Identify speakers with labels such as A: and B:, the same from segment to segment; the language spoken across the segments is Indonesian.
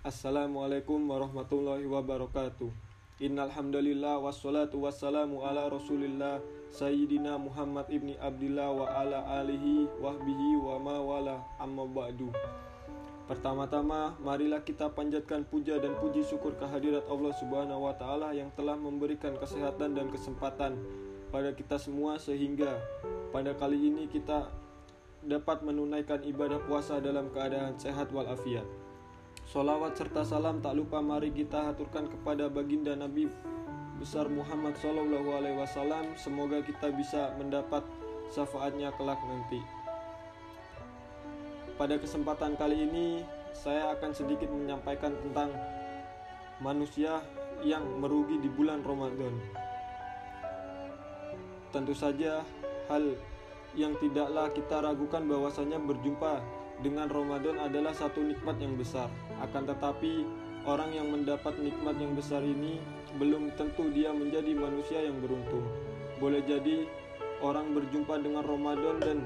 A: Assalamualaikum warahmatullahi wabarakatuh. Innal hamdalillah wassalatu wassalamu ala Rasulillah Sayyidina Muhammad ibni Abdillah wa ala alihi wahbihi wa ma wala amma ba'du. Pertama-tama, marilah kita panjatkan puja dan puji syukur kehadirat Allah Subhanahu wa taala yang telah memberikan kesehatan dan kesempatan pada kita semua sehingga pada kali ini kita dapat menunaikan ibadah puasa dalam keadaan sehat walafiat. Salawat serta salam tak lupa mari kita haturkan kepada baginda Nabi besar Muhammad Sallallahu Alaihi Wasallam. Semoga kita bisa mendapat syafaatnya kelak nanti. Pada kesempatan kali ini saya akan sedikit menyampaikan tentang manusia yang merugi di bulan Ramadan. Tentu saja hal yang tidaklah kita ragukan bahwasanya berjumpa dengan Ramadan adalah satu nikmat yang besar. Akan tetapi, orang yang mendapat nikmat yang besar ini belum tentu dia menjadi manusia yang beruntung. Boleh jadi orang berjumpa dengan Ramadan dan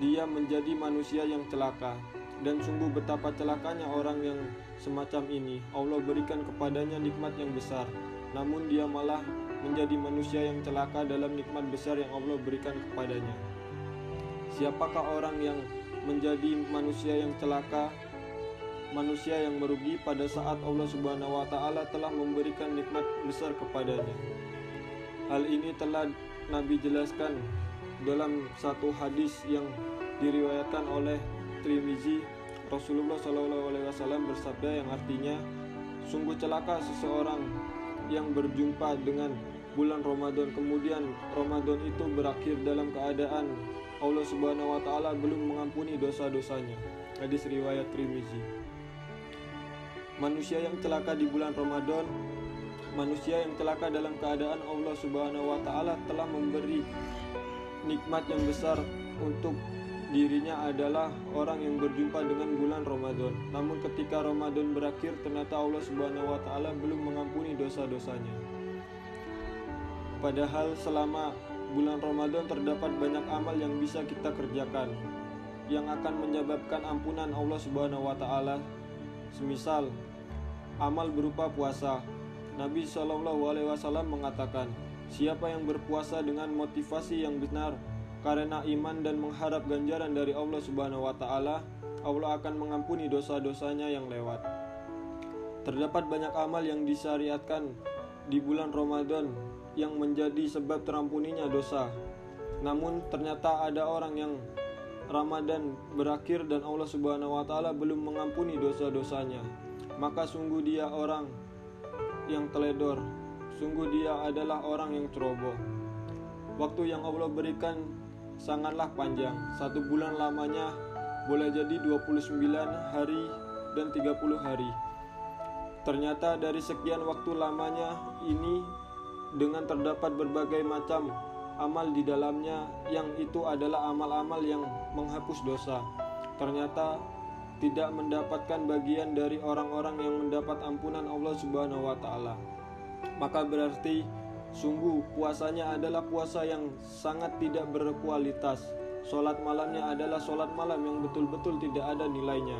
A: dia menjadi manusia yang celaka. Dan sungguh betapa celakanya orang yang semacam ini. Allah berikan kepadanya nikmat yang besar, namun dia malah menjadi manusia yang celaka dalam nikmat besar yang Allah berikan kepadanya. Siapakah orang yang menjadi manusia yang celaka, manusia yang merugi pada saat Allah Subhanahu wa taala telah memberikan nikmat besar kepadanya. Hal ini telah Nabi jelaskan dalam satu hadis yang diriwayatkan oleh Trimizi Rasulullah Shallallahu Alaihi Wasallam bersabda yang artinya sungguh celaka seseorang yang berjumpa dengan bulan Ramadan kemudian Ramadan itu berakhir dalam keadaan Allah Subhanahu wa taala belum mengampuni dosa-dosanya. Hadis riwayat Trimizi. Manusia yang celaka di bulan Ramadan, manusia yang celaka dalam keadaan Allah Subhanahu wa taala telah memberi nikmat yang besar untuk dirinya adalah orang yang berjumpa dengan bulan Ramadan. Namun ketika Ramadan berakhir ternyata Allah Subhanahu wa taala belum mengampuni dosa-dosanya. Padahal selama bulan Ramadan terdapat banyak amal yang bisa kita kerjakan yang akan menyebabkan ampunan Allah Subhanahu wa taala. Semisal amal berupa puasa. Nabi Shallallahu alaihi wasallam mengatakan, siapa yang berpuasa dengan motivasi yang benar karena iman dan mengharap ganjaran dari Allah Subhanahu wa taala, Allah akan mengampuni dosa-dosanya yang lewat. Terdapat banyak amal yang disyariatkan di bulan Ramadan yang menjadi sebab terampuninya dosa. Namun ternyata ada orang yang Ramadan berakhir dan Allah Subhanahu wa taala belum mengampuni dosa-dosanya. Maka sungguh dia orang yang teledor. Sungguh dia adalah orang yang ceroboh. Waktu yang Allah berikan sangatlah panjang. Satu bulan lamanya boleh jadi 29 hari dan 30 hari. Ternyata dari sekian waktu lamanya ini dengan terdapat berbagai macam amal di dalamnya yang itu adalah amal-amal yang menghapus dosa. Ternyata tidak mendapatkan bagian dari orang-orang yang mendapat ampunan Allah Subhanahu wa taala. Maka berarti sungguh puasanya adalah puasa yang sangat tidak berkualitas. Salat malamnya adalah salat malam yang betul-betul tidak ada nilainya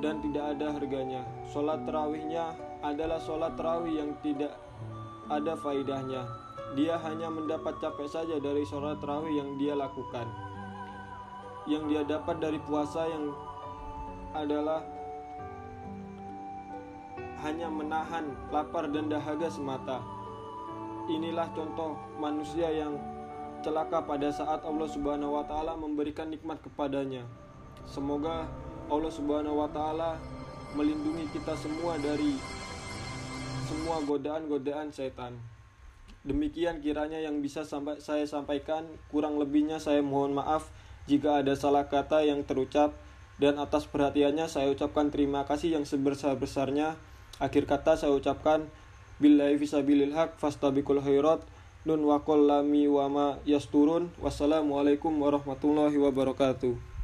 A: dan tidak ada harganya. Salat terawihnya adalah salat terawih yang tidak ada faidahnya. Dia hanya mendapat capek saja dari sholat terawih yang dia lakukan. Yang dia dapat dari puasa yang adalah hanya menahan lapar dan dahaga semata. Inilah contoh manusia yang celaka pada saat Allah Subhanahu wa taala memberikan nikmat kepadanya. Semoga Allah Subhanahu wa taala melindungi kita semua dari semua godaan-godaan setan. Demikian kiranya yang bisa sampai saya sampaikan, kurang lebihnya saya mohon maaf jika ada salah kata yang terucap dan atas perhatiannya saya ucapkan terima kasih yang sebesar-besarnya. Akhir kata saya ucapkan billahi fisabilil haq fastabikul khairat nun wa lami wa ma yasturun wassalamualaikum warahmatullahi wabarakatuh